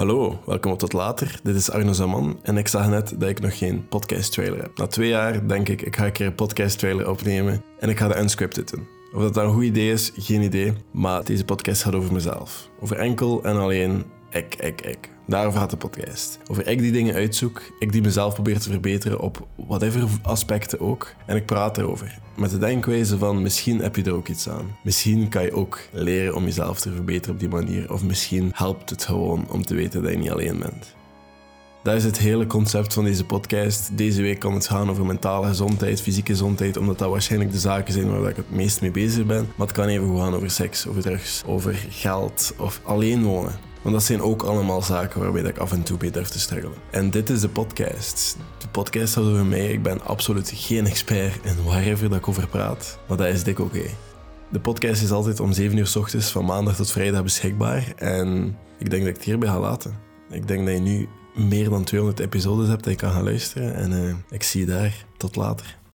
Hallo, welkom op Tot Later. Dit is Arno Zaman en ik zag net dat ik nog geen podcast trailer heb. Na twee jaar denk ik, ik ga een keer een podcast trailer opnemen en ik ga de unscripted. Of dat, dat een goed idee is, geen idee. Maar deze podcast gaat over mezelf. Over enkel en alleen ik, ik, ik. Daarover gaat de podcast. Over ik die dingen uitzoek, ik die mezelf probeer te verbeteren op whatever aspecten ook. En ik praat erover. Met de denkwijze van misschien heb je er ook iets aan. Misschien kan je ook leren om jezelf te verbeteren op die manier. Of misschien helpt het gewoon om te weten dat je niet alleen bent. Dat is het hele concept van deze podcast. Deze week kan het gaan over mentale gezondheid, fysieke gezondheid, omdat dat waarschijnlijk de zaken zijn waar ik het meest mee bezig ben. Maar het kan even gaan over seks, over drugs, over geld of alleen wonen. Want dat zijn ook allemaal zaken waarbij ik af en toe mee durf te struggelen. En dit is de podcast. De podcast gaat over mij. Ik ben absoluut geen expert in waarover dat ik over praat. Maar dat is dik oké. De podcast is altijd om 7 uur s ochtends van maandag tot vrijdag beschikbaar. En ik denk dat ik het hierbij ga laten. Ik denk dat je nu meer dan 200 episodes hebt dat je kan gaan luisteren. En uh, ik zie je daar. Tot later.